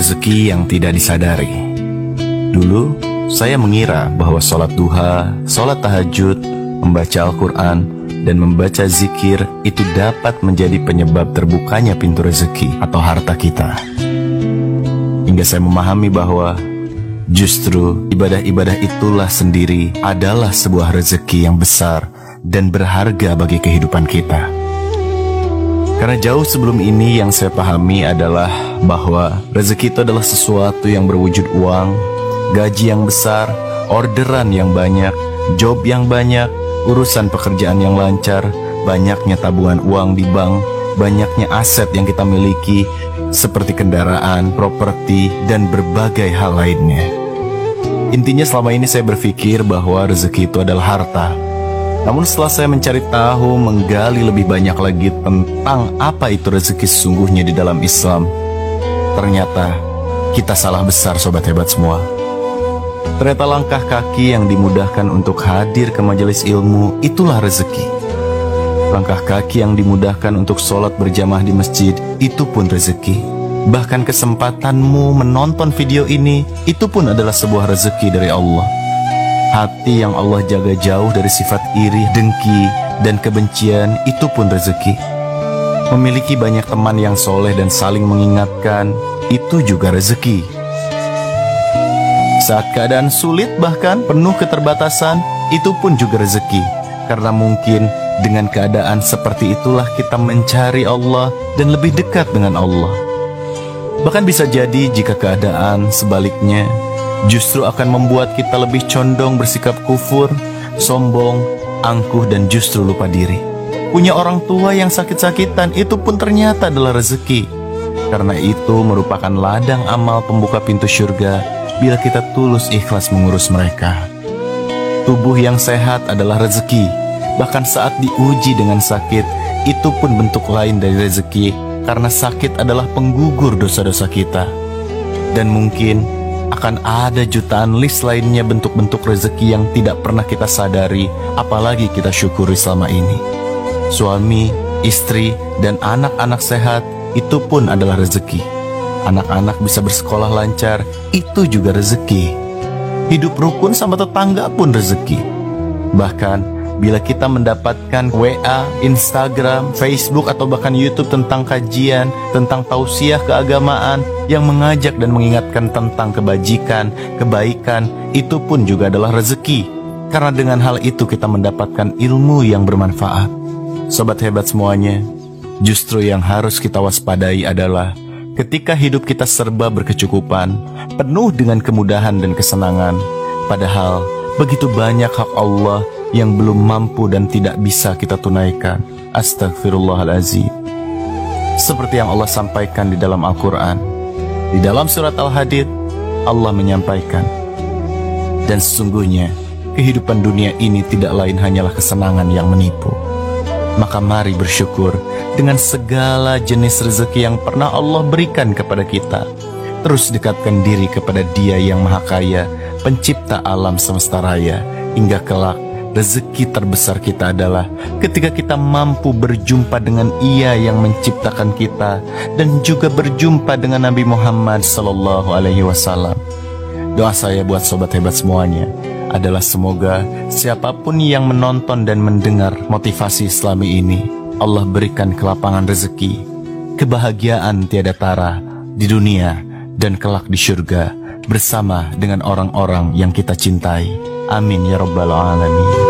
Rezeki yang tidak disadari Dulu, saya mengira bahwa sholat duha, sholat tahajud, membaca Al-Quran, dan membaca zikir itu dapat menjadi penyebab terbukanya pintu rezeki atau harta kita. Hingga saya memahami bahwa justru ibadah-ibadah itulah sendiri adalah sebuah rezeki yang besar dan berharga bagi kehidupan kita. Karena jauh sebelum ini yang saya pahami adalah bahwa rezeki itu adalah sesuatu yang berwujud uang, gaji yang besar, orderan yang banyak, job yang banyak, urusan pekerjaan yang lancar, banyaknya tabungan uang di bank, banyaknya aset yang kita miliki, seperti kendaraan, properti, dan berbagai hal lainnya. Intinya selama ini saya berpikir bahwa rezeki itu adalah harta, namun setelah saya mencari tahu, menggali lebih banyak lagi tentang apa itu rezeki sesungguhnya di dalam Islam, ternyata kita salah besar sobat hebat semua. Ternyata langkah kaki yang dimudahkan untuk hadir ke majelis ilmu itulah rezeki. Langkah kaki yang dimudahkan untuk sholat berjamaah di masjid itu pun rezeki. Bahkan kesempatanmu menonton video ini itu pun adalah sebuah rezeki dari Allah. Hati yang Allah jaga jauh dari sifat iri, dengki, dan kebencian itu pun rezeki. Memiliki banyak teman yang soleh dan saling mengingatkan, itu juga rezeki. Saat keadaan sulit bahkan penuh keterbatasan, itu pun juga rezeki. Karena mungkin dengan keadaan seperti itulah kita mencari Allah dan lebih dekat dengan Allah. Bahkan bisa jadi jika keadaan sebaliknya, justru akan membuat kita lebih condong bersikap kufur, sombong, angkuh, dan justru lupa diri. Punya orang tua yang sakit-sakitan itu pun ternyata adalah rezeki. Karena itu merupakan ladang amal pembuka pintu surga bila kita tulus ikhlas mengurus mereka. Tubuh yang sehat adalah rezeki. Bahkan saat diuji dengan sakit, itu pun bentuk lain dari rezeki karena sakit adalah penggugur dosa-dosa kita. Dan mungkin akan ada jutaan list lainnya bentuk-bentuk rezeki yang tidak pernah kita sadari, apalagi kita syukuri selama ini. Suami, istri, dan anak-anak sehat itu pun adalah rezeki. Anak-anak bisa bersekolah lancar, itu juga rezeki. Hidup rukun sama tetangga pun rezeki. Bahkan bila kita mendapatkan WA, Instagram, Facebook, atau bahkan YouTube tentang kajian, tentang tausiah keagamaan yang mengajak dan mengingatkan tentang kebajikan, kebaikan, itu pun juga adalah rezeki. Karena dengan hal itu kita mendapatkan ilmu yang bermanfaat. Sobat hebat semuanya, justru yang harus kita waspadai adalah ketika hidup kita serba berkecukupan, penuh dengan kemudahan dan kesenangan, padahal begitu banyak hak Allah yang belum mampu dan tidak bisa kita tunaikan. Astagfirullahalazim. Seperti yang Allah sampaikan di dalam Al-Quran. Di dalam surat Al-Hadid, Allah menyampaikan. Dan sesungguhnya, kehidupan dunia ini tidak lain hanyalah kesenangan yang menipu. Maka mari bersyukur dengan segala jenis rezeki yang pernah Allah berikan kepada kita. Terus dekatkan diri kepada dia yang maha kaya, pencipta alam semesta raya, hingga kelak Rezeki terbesar kita adalah ketika kita mampu berjumpa dengan Ia yang menciptakan kita dan juga berjumpa dengan Nabi Muhammad Sallallahu Alaihi Wasallam. Doa saya buat sobat hebat semuanya adalah semoga siapa pun yang menonton dan mendengar motivasi Islami ini, Allah berikan kelapangan rezeki, kebahagiaan tiada tara di dunia dan kelak di surga bersama dengan orang-orang yang kita cintai. Amin ya rabbal alamin.